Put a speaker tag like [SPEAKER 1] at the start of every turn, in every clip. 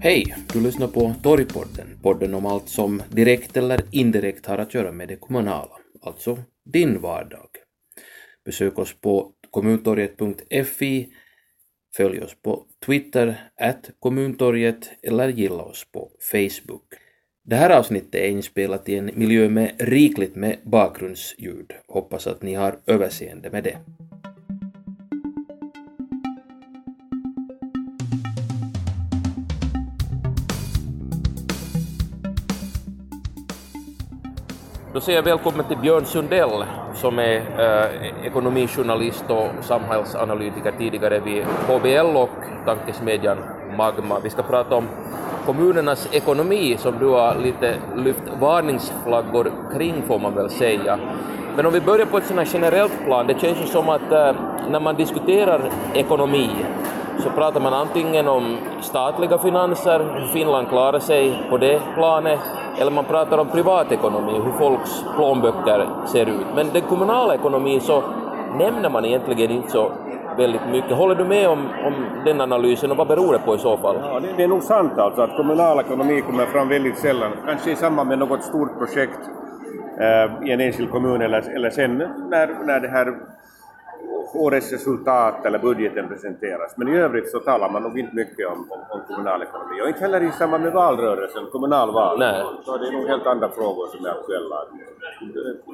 [SPEAKER 1] Hej! Du lyssnar på Torgpodden, podden om allt som direkt eller indirekt har att göra med det kommunala, alltså din vardag. Besök oss på kommuntorget.fi, följ oss på Twitter, at kommuntorget eller gilla oss på Facebook. Det här avsnittet är inspelat i en miljö med rikligt med bakgrundsljud. Hoppas att ni har överseende med det. Då säger jag välkommen till Björn Sundell som är eh, ekonomijournalist och samhällsanalytiker tidigare vid HBL och tankesmedjan Magma. Vi ska prata om kommunernas ekonomi som du har lite lyft varningsflaggor kring får man väl säga. Men om vi börjar på ett sådant generellt plan, det känns ju som att eh, när man diskuterar ekonomi så pratar man antingen om statliga finanser, hur Finland klarar sig på det planet, eller man pratar om privatekonomi, hur folks plånböcker ser ut. Men den kommunala ekonomin så nämner man egentligen inte så väldigt mycket. Håller du med om, om den analysen och vad beror det på i så fall?
[SPEAKER 2] Ja, det, det är nog sant alltså att kommunal ekonomi kommer fram väldigt sällan, kanske i samband med något stort projekt eh, i en enskild kommun eller, eller sen när, när det här årets resultat eller budgeten presenteras. Men i övrigt så talar man nog inte mycket om, om, om kommunal ekonomi och inte heller i samband med valrörelsen, kommunalval.
[SPEAKER 1] Nej.
[SPEAKER 2] Så det är nog helt andra frågor som är aktuella.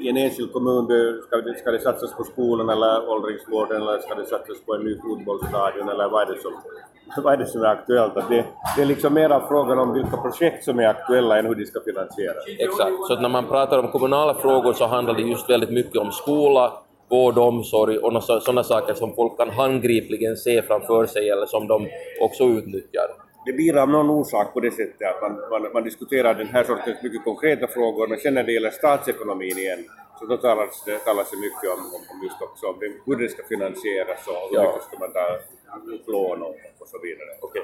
[SPEAKER 2] I en enskild kommun ska det, ska det satsas på skolan eller åldringsvården eller ska det satsas på en ny fotbollsstadion eller vad är det som, vad är, det som är aktuellt? Att det, det är liksom mera frågan om vilka projekt som är aktuella än hur de ska finansieras.
[SPEAKER 1] Exakt, så att när man pratar om kommunala frågor så handlar det just väldigt mycket om skola, vård och omsorg och sådana saker som folk kan handgripligen se framför sig eller som de också utnyttjar.
[SPEAKER 2] Det blir av någon orsak på det sättet att man, man, man diskuterar den här sortens mycket konkreta frågor men sen när det gäller statsekonomin igen så då talas det, talas det mycket om, om just också om hur det ska finansieras och hur
[SPEAKER 1] Ja.
[SPEAKER 2] mycket ska man ta lån och, och så vidare.
[SPEAKER 1] Okej.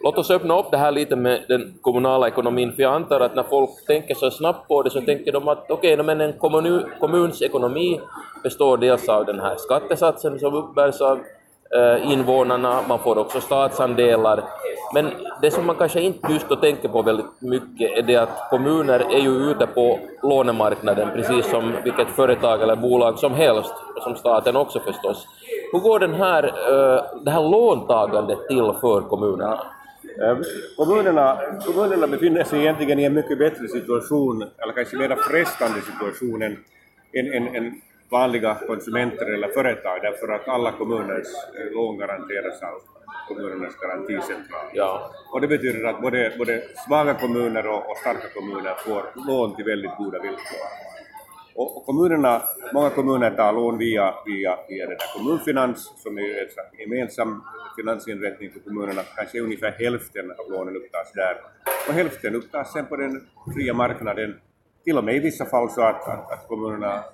[SPEAKER 1] Låt oss öppna upp det här lite med den kommunala ekonomin, för jag antar att när folk tänker så snabbt på det så tänker de att okej, men en kommun, kommuns ekonomi består dels av den här skattesatsen som uppbärs av Eh, invånarna, man får också statsandelar, men det som man kanske inte just då tänker på väldigt mycket är det att kommuner är ju ute på lånemarknaden precis som vilket företag eller bolag som helst, som staten också förstås. Hur går den här, eh, det här låntagandet till för kommunerna?
[SPEAKER 2] Eh, kommunerna, kommunerna befinner sig egentligen i en mycket bättre situation, eller kanske mer frestande situation än, än, än vanliga konsumenter eller företag, därför att alla kommuners lån garanteras av kommunernas garanticentral.
[SPEAKER 1] Ja.
[SPEAKER 2] Och det betyder att både, både svaga kommuner och, och starka kommuner får lån till väldigt goda villkor. Och, kommunerna, många kommuner tar lån via, via, via här kommunfinans, som är en gemensam finansinrättning för kommunerna. Kanske ungefär hälften av lånen upptas där. Och hälften upptas sen på den fria marknaden. Till och med i vissa fall så att, att, att kommunerna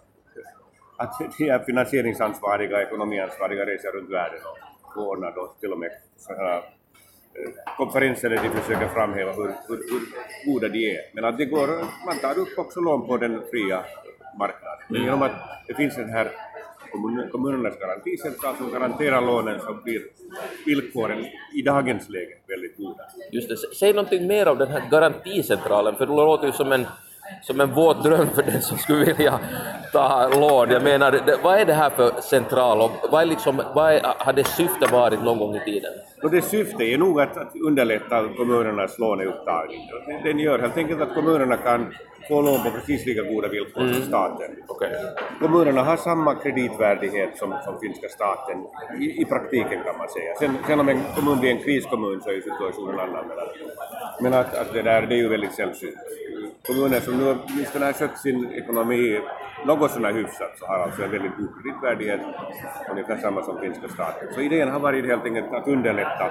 [SPEAKER 2] att de är finansieringsansvariga, ekonomiansvariga reser runt världen och ordnar då till och med sådana eh, konferenser där de försöker framhäva hur, hur, hur goda de är. Men att det går, man tar upp också lån på den fria marknaden. Men genom att det finns den här kommun- kommunernas garanticentral som garanterar lånen så blir villkoren i dagens läge väldigt goda.
[SPEAKER 1] Just det. Säg någonting mer om den här garanticentralen, för det låter ju som en, som en våt dröm för den som skulle vilja ta lån. Jag menar, det, vad är det här för central och vad, är liksom, vad är, har det syfte varit någon gång i tiden?
[SPEAKER 2] Och det syfte är nog att, att underlätta kommunernas låneupptagning. Den gör helt enkelt att kommunerna kan få lån på precis lika goda villkor som staten.
[SPEAKER 1] Okej.
[SPEAKER 2] Kommunerna har samma kreditvärdighet som, som finska staten i, i praktiken kan man säga. Sen, sen om en kommun blir en kriskommun så är situationen annan. Men, att, men att, att det där det är ju väldigt sällsynt. Kommuner som nu åtminstone har skött sin ekonomi något sånär hyfsat så har alltså en väldigt god kreditvärdighet, ungefär samma som finska staten. Så idén har varit helt enkelt att underlätta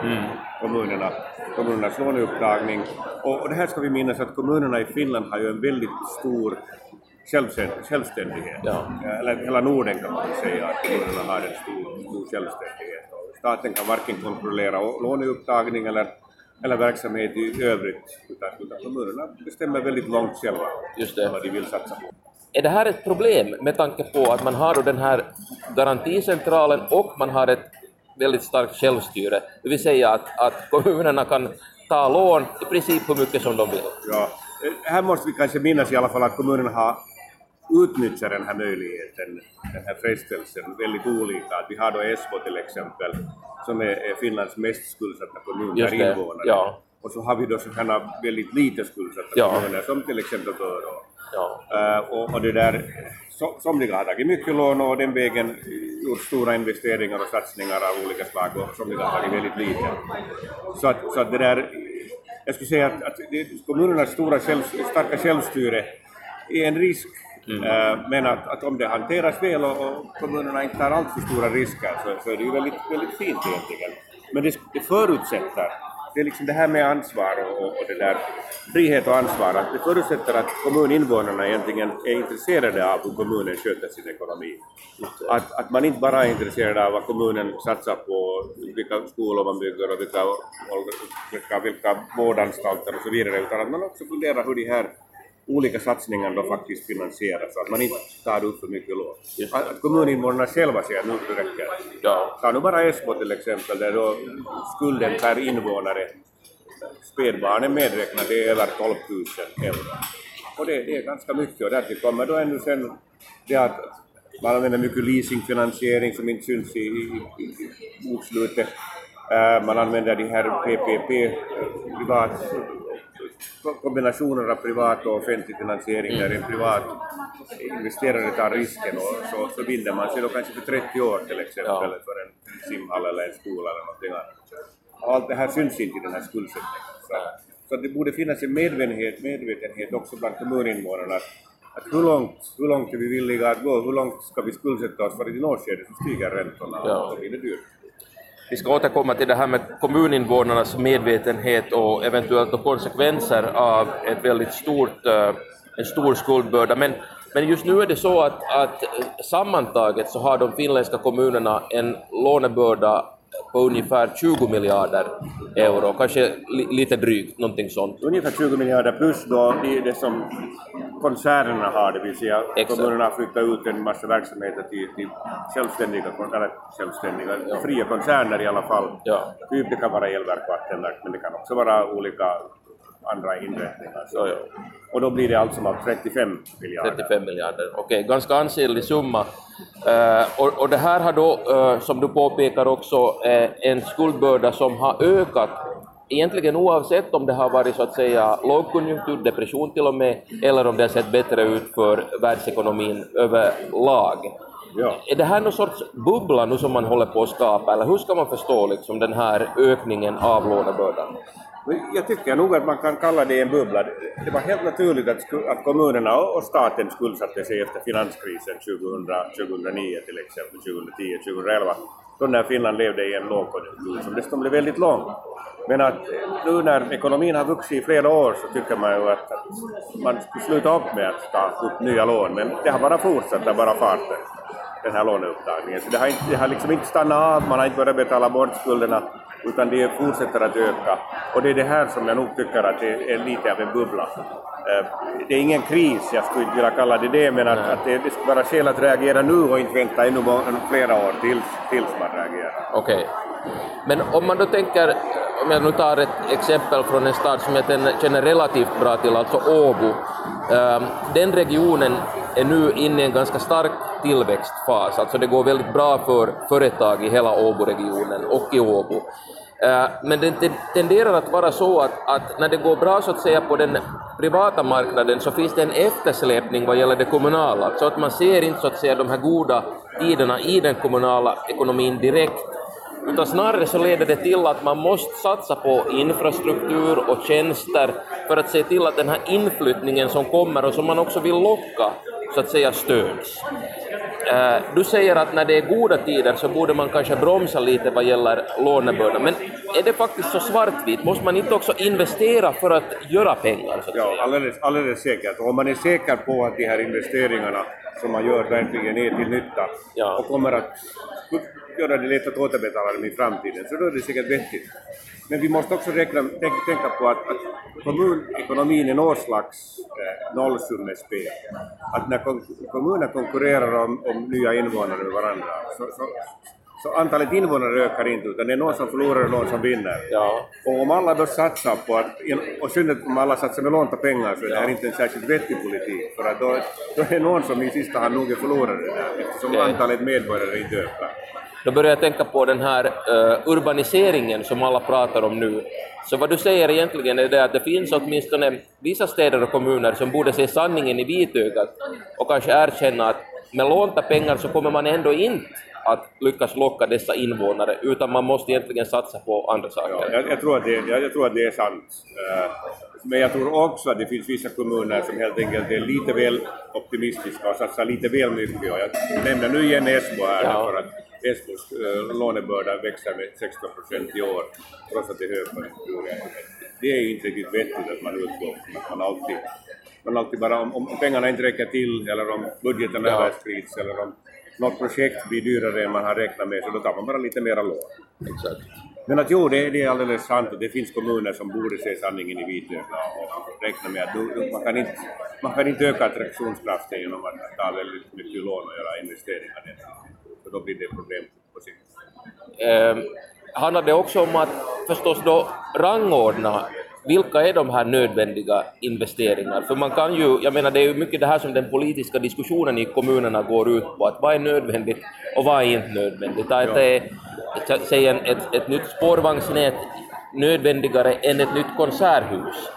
[SPEAKER 2] kommunerna, kommunernas låneupptagning. Och, och det här ska vi minnas att kommunerna i Finland har ju en väldigt stor självständighet.
[SPEAKER 1] Ja.
[SPEAKER 2] Eller hela Norden kan man säga att kommunerna har en stor, stor självständighet. Staten kan varken kontrollera låneupptagning eller, eller verksamhet i övrigt, utan, utan kommunerna bestämmer väldigt långt själva
[SPEAKER 1] Just det.
[SPEAKER 2] vad de vill satsa på.
[SPEAKER 1] Är det här ett problem med tanke på att man har då den här garanticentralen och man har ett väldigt starkt självstyre, det vill säga att, att kommunerna kan, ta lån i princip hur mycket som de vill.
[SPEAKER 2] Ja. Här måste vi kanske minnas i alla fall att kommunen har utnyttjat den här möjligheten, den här frestelsen, väldigt olika. Att vi har då Esbo till exempel, som är, Finlands mest skuldsatta kommun per invånare.
[SPEAKER 1] ja.
[SPEAKER 2] Och så har vi då sådana väldigt lite skuldsatta
[SPEAKER 1] Ja.
[SPEAKER 2] kommuner, som till exempel Börå.
[SPEAKER 1] Ja.
[SPEAKER 2] Eh, och, och det där, so, somliga har tagit mycket lån och den vägen gjort stora investeringar och satsningar av olika slag och somliga har tagit väldigt lite. Så att, så att det där, jag skulle säga att, att kommunernas stora själv, starka självstyre är en risk, Eh, men att, att om det hanteras väl och, och kommunerna inte tar alltför stora risker så, så är det ju väldigt, väldigt fint egentligen. Men det, det förutsätter det är liksom det här med ansvar och, och det där frihet och ansvar, att det förutsätter att kommuninvånarna egentligen är intresserade av hur kommunen sköter sin ekonomi. Att, att man inte bara är intresserad av vad kommunen satsar på, vilka skolor man bygger och vilka, vilka, vilka vårdanstalter och så vidare, utan att man också funderar hur de här olika satsningarna då faktiskt finansieras, så att man inte tar ut för mycket lån. Att, att kommuninvånarna själva säger nu det räcker.
[SPEAKER 1] Ja.
[SPEAKER 2] Ta nu bara Esbo till exempel, där då skulden per invånare, spädbarnen medräknade, är över 12 000 euro. Och det, det är ganska mycket, och därtill kommer då ännu sen det att man använder mycket leasingfinansiering som inte syns i, i, i, bokslutet. Eh, man använder de här PPP, privat, kombinationer av privat och offentlig finansiering där en privat investerare tar risken och så, så binder man sig då kanske för 30 år till exempel
[SPEAKER 1] Ja.
[SPEAKER 2] för en simhall eller en skola eller någonting annat. Allt det här syns inte i den här skuldsättningen. Så, så det borde finnas en medvetenhet, medvetenhet också bland kommuninvånarna att, att hur, långt, hur långt är vi villiga att gå, hur långt ska vi skuldsätta oss för i något skede så stiger räntorna och då blir det dyrt.
[SPEAKER 1] Vi ska återkomma till det här med kommuninvånarnas medvetenhet och eventuellt konsekvenser av ett väldigt stort, eh, en stor skuldbörda. Men, men just nu är det så att, att sammantaget så har de finländska kommunerna en lånebörda på ungefär 20 miljarder euro, kanske li, lite drygt, någonting sånt.
[SPEAKER 2] Ungefär 20 miljarder plus då det, det som koncernerna har, det vill säga
[SPEAKER 1] Exakt.
[SPEAKER 2] kommunerna har flyttat ut en massa verksamheter till, till självständiga, eller självständiga, fria koncerner i alla fall.
[SPEAKER 1] Ja.
[SPEAKER 2] Typ det kan vara elverk, vattenverk, men det kan också vara olika andra inrättningar. Så,
[SPEAKER 1] Ja.
[SPEAKER 2] Och då blir det allt som allt 35 miljarder.
[SPEAKER 1] 35 miljarder, okej, ganska ansenlig summa. Eh, och, och det här har då, eh, som du påpekar också, eh, en skuldbörda som har ökat egentligen oavsett om det har varit så att säga lågkonjunktur, depression till och med, eller om det har sett bättre ut för världsekonomin överlag.
[SPEAKER 2] Ja.
[SPEAKER 1] Är det här någon sorts bubbla nu som man håller på att skapa, eller hur ska man förstå liksom den här ökningen av lånebördan?
[SPEAKER 2] Jag tycker nog att man kan kalla det en bubbla. Det var helt naturligt att, att kommunerna och staten skuldsatte sig efter finanskrisen 2000, 2009 till exempel, 2010, 2011, då när Finland levde i en lågkonjunktur som dessutom blev väldigt lång. Men att eh, nu när ekonomin har vuxit i flera år så tycker man ju att, att man skulle sluta upp med att ta upp nya lån, men det har bara fortsatt, det har bara farten den här låneupptagningen. Så det har, inte, det har liksom inte stannat av, man har inte börjat betala bort skulderna, utan det fortsätter att öka. Och det är det här som jag nog tycker att det är lite av en bubbla. Eh, Det är ingen kris, jag skulle inte vilja kalla det det, men att, att det, det skulle vara skäl att reagera nu och inte vänta ännu flera år tills, tills man reagerar.
[SPEAKER 1] Okej. Men om man då tänker, om jag nu tar ett exempel från en stad som jag känner relativt bra till, alltså Åbo. Ehm, Den regionen är nu inne i en ganska stark tillväxtfas, alltså det går väldigt bra för företag i hela Åbo-regionen och i Åbo. Eh, men det tenderar att vara så att, att när det går bra så att säga på den privata marknaden så finns det en eftersläpning vad gäller det kommunala, så att man ser inte så att säga de här goda tiderna i den kommunala ekonomin direkt utan snarare så leder det till att man måste satsa på infrastruktur och tjänster för att se till att den här inflyttningen som kommer och som man också vill locka så att säga stöds. Eh, Du säger att när det är goda tider så borde man kanske bromsa lite vad gäller lånebördan, men är det faktiskt så svartvitt? Måste man inte också investera för att göra pengar? Så att
[SPEAKER 2] Ja,
[SPEAKER 1] säga?
[SPEAKER 2] alldeles, alldeles säkert. Om man är säker på att de här investeringarna som man gör verkligen är till nytta
[SPEAKER 1] Ja.
[SPEAKER 2] och kommer att göra det lätt att återbetala dem i framtiden, så då är det säkert vettigt. Men vi måste också räkna, tänk, tänka på att, att kommunekonomin är någon slags eh, nollsummespel. Att när kon- kommuner konkurrerar om, om nya invånare med varandra så, så, så antalet invånare ökar inte, utan det är någon som förlorar och någon som vinner.
[SPEAKER 1] Ja.
[SPEAKER 2] Och om alla då satsar på att, och synnerhet om alla satsar med lånta pengar så är det här inte en särskilt vettig politik, för att då, då är det någon som i sista hand nog är förlorare där, eftersom antalet medborgare inte ökar.
[SPEAKER 1] Då börjar jag tänka på den här eh, urbaniseringen som alla pratar om nu. Så vad du säger egentligen är det att det finns åtminstone vissa städer och kommuner som borde se sanningen i vitögat och kanske erkänna att med lånta pengar så kommer man ändå inte att lyckas locka dessa invånare utan man måste egentligen satsa på andra saker.
[SPEAKER 2] Ja, jag, jag, tror att det, jag, jag tror att det är sant. Eh, Men jag tror också att det finns vissa kommuner som helt enkelt är lite väl optimistiska och satsar lite väl mycket. Och jag nämner nu igen Esbo här
[SPEAKER 1] Ja.
[SPEAKER 2] för att Esbos eh, lånebörda växer med 16 procent i år trots att det är högkonjunktur. Det är inte riktigt vettigt att man utgår från att man alltid, man alltid bara, om, om pengarna inte räcker till eller om budgeten
[SPEAKER 1] Ja.
[SPEAKER 2] överskrids eller om något projekt blir dyrare än man har räknat med så då tar man bara lite mera lån.
[SPEAKER 1] Exakt.
[SPEAKER 2] Men att jo, det, det är alldeles sant att det finns kommuner som borde se sanningen i vitögat och räkna med att du, man, kan inte, man kan inte öka attraktionskraften genom att ta väldigt mycket lån och göra investeringar. För då blir det problem på sikt.
[SPEAKER 1] Eh, handlar det också om att förstås då rangordna vilka är de här nödvändiga investeringarna? För man kan ju, jag menar det är ju mycket det här som den politiska diskussionen i kommunerna går ut på, att vad är nödvändigt och vad är inte nödvändigt? Att det är, säg en, ett, ett nytt spårvagnsnät nödvändigare än ett nytt konserthus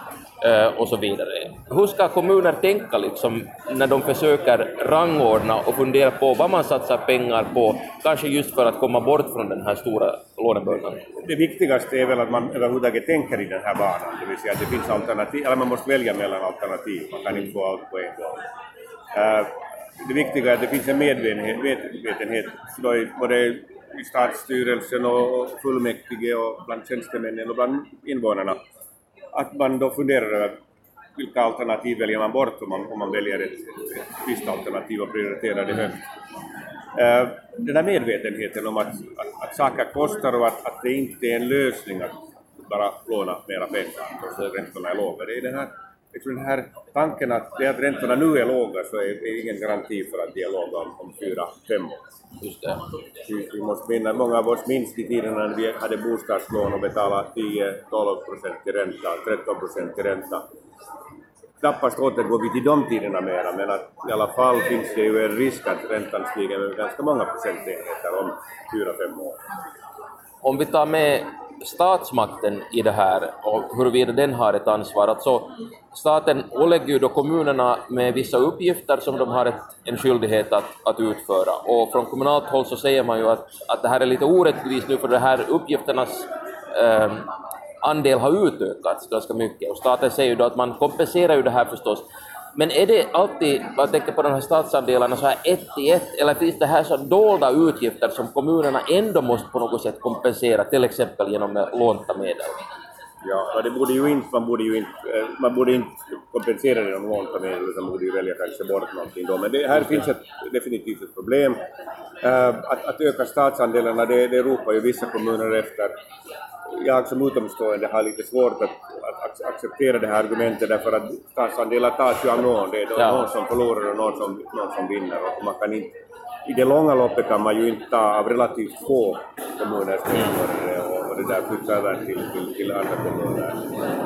[SPEAKER 1] Eh, och så vidare. Hur ska kommuner tänka liksom när de försöker rangordna och fundera på vad man satsar pengar på, kanske just för att komma bort från den här stora lånebördan?
[SPEAKER 2] Det viktigaste är väl att man överhuvudtaget tänker i den här banan, det vill säga att det finns alternativ, eller man måste välja mellan alternativ, man kan inte få allt på en gång. Eh, det viktiga är att det finns en medvetenhet, medvetenhet både i statsstyrelsen och fullmäktige och bland tjänstemännen och bland invånarna, att man då funderar över vilka alternativ väljer man bort om man, om man väljer ett, ett visst alternativ och prioriterar det högt. Eh, den här medvetenheten om att, att, att saker kostar och att, att det inte är en lösning att bara låna mera pengar trots att räntorna är låga. Det är den här, liksom den här tanken att det att räntorna nu är låga så är det ingen garanti för att de är låga om, om fyra, fem år.
[SPEAKER 1] Just det.
[SPEAKER 2] Vi, vi måste minna, många av oss minns de tiderna när vi hade bostadslån och betalade 10-12 procent i ränta, 13 procent i ränta. Knappast återgår vi till de tiderna mera, men att i alla fall finns det ju en risk att räntan stiger med ganska många procentenheter om 4-5 år.
[SPEAKER 1] Om vi tar med statsmakten i det här och huruvida den har ett ansvar. Alltså, staten ålägger ju då kommunerna med vissa uppgifter som de har ett, en skyldighet att, att utföra. Och från kommunalt håll så säger man ju att, att det här är lite orättvist nu för de här uppgifternas eh, andel har utökats ganska mycket. Och staten säger ju då att man kompenserar ju det här förstås. Men är det alltid, jag tänker på de här statsandelarna, så här ett i ett, eller finns det här så dolda utgifter som kommunerna ändå måste på något sätt kompensera, till exempel genom lånta medel?
[SPEAKER 2] Ja, det borde ju inte, man borde ju inte, eh, man borde inte kompensera det lånta medel utan man borde ju välja kanske bort någonting då. Men det, här finns ett, definitivt ett problem. Eh, att, att öka statsandelarna, det, det ropar ju vissa kommuner efter. Jag som utomstående har lite svårt att, att ac- acceptera det här argumentet därför att statsandelar tas ju av någon. Det är
[SPEAKER 1] Ja.
[SPEAKER 2] någon som förlorar och någon som, någon som vinner. Och man kan inte, I det långa loppet kan man ju inte ta av relativt få kommuners medborgare och, det där flytta över till, till, till andra kommuner.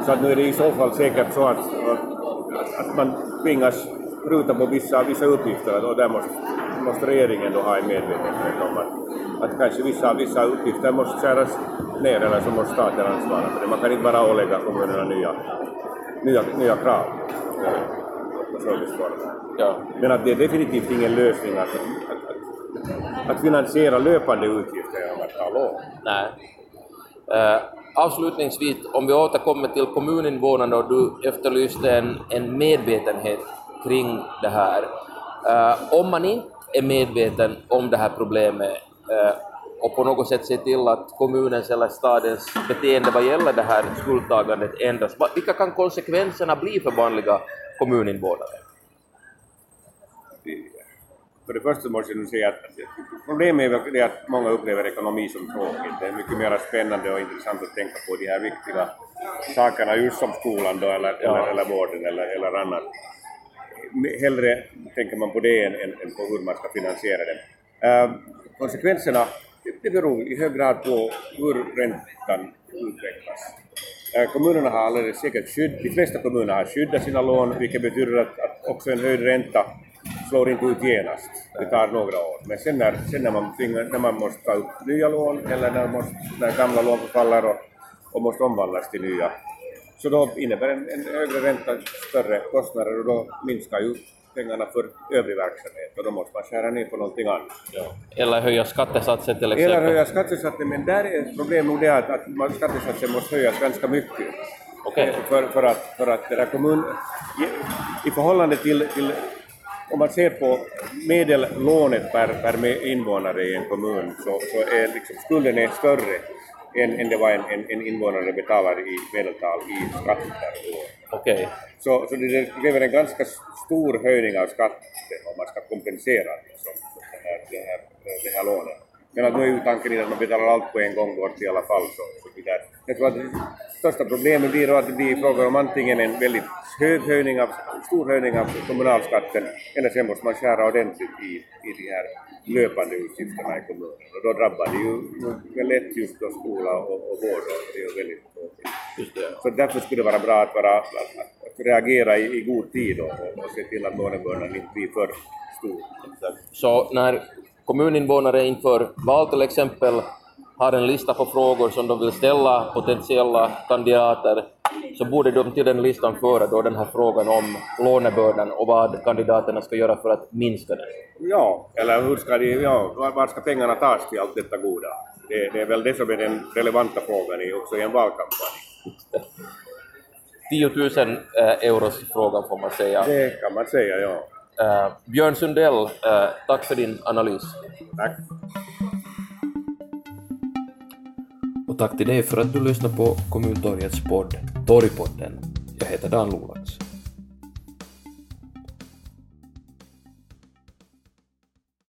[SPEAKER 2] Så att nu är det i så fall säkert så att, att, att man tvingas ruta på vissa, vissa uppgifter och där måste, måste regeringen då ha en medvetenhet om att, att kanske vissa, vissa uppgifter måste skäras ner eller så måste staten ansvara för det. Man kan inte bara ålägga kommunerna nya, nya, nya krav på serviceformer.
[SPEAKER 1] Ja.
[SPEAKER 2] Men att det är definitivt ingen lösning att, att, att, att finansiera löpande utgifter genom att ta lån.
[SPEAKER 1] Nej. Eh, avslutningsvis, om vi återkommer till kommuninvånarna och du efterlyste en, en medvetenhet kring det här. Uh, om man inte är medveten om det här problemet uh, och på något sätt ser till att kommunens eller stadens beteende vad gäller det här skuldtagandet ändras, vilka kan konsekvenserna bli för vanliga kommuninvånare?
[SPEAKER 2] För det första måste jag säga att problemet är väl det att många upplever ekonomi som tråkigt. Det är mycket mer spännande och intressant att tänka på de här viktiga sakerna just som skolan då, eller,
[SPEAKER 1] Ja.
[SPEAKER 2] eller, eller vården eller, eller annat. Hellre tänker man på det än, än, på hur man ska finansiera det. Eh, konsekvenserna det beror i hög grad på hur räntan utvecklas. Eh, kommunerna har alldeles säkert skydd, de flesta kommuner har skyddat sina lån, vilket betyder att, att också en höjd ränta slår inte ut genast. Det tar några år. Men sen när, sen när, man, tvingar, när man måste ta upp nya lån eller när, måste, när gamla lån förfaller och, och måste omvandlas till nya, så då innebär en, en högre ränta större kostnader och då minskar ju pengarna för övrig verksamhet och då måste man skära ner på någonting annat.
[SPEAKER 1] Ja. Eller höja skattesatsen till exempel.
[SPEAKER 2] Eller höja skattesatsen, men där är ett problem nog det att, att skattesatsen måste höjas ganska mycket.
[SPEAKER 1] Okay.
[SPEAKER 2] För, för, att, för att det där kommun, i, i förhållande till, till om man ser på medellånet per, per invånare i en kommun så, så är liksom skulden är större än, än det var en, en, en invånare betalar i medeltal i skatt per år.
[SPEAKER 1] Okay.
[SPEAKER 2] Så, så det kräver en ganska stor höjning av skatten om man ska kompensera liksom, det, här, det, här, det här lånet. Men att nu är ju tanken att man betalar allt på en gång bort i alla fall. Så, så där. Jag tror att det största problemet blir då att det blir fråga om antingen en väldigt hög höjning av, stor höjning av kommunalskatten eller sen måste man skära ordentligt i, i de här löpande utgifterna i kommunen. Och då drabbar det ju lätt just då skola och, och vård och det är väldigt tråkigt. Så därför skulle det vara bra att, vara, att, att reagera i, i god tid och, och se till att lånebördan inte blir för stor.
[SPEAKER 1] Så när kommuninvånare inför val till exempel har en lista på frågor som de vill ställa potentiella kandidater så borde de till den listan föra då den här frågan om lånebördan och vad kandidaterna ska göra för att minska den.
[SPEAKER 2] Ja, eller hur ska de, ja, var ska pengarna tas till allt detta goda? Det, det är väl det som är den relevanta frågan i, också i en valkampanj.
[SPEAKER 1] 10 000 eh, euros frågan får man säga.
[SPEAKER 2] Det kan man säga, ja.
[SPEAKER 1] Uh, Björn Sundell, uh, tack för din analys.
[SPEAKER 2] Tack.
[SPEAKER 1] Och tack till dig för att du lyssnar på Kommuntorgets podd Torgpodden. Jag heter Dan Lolax.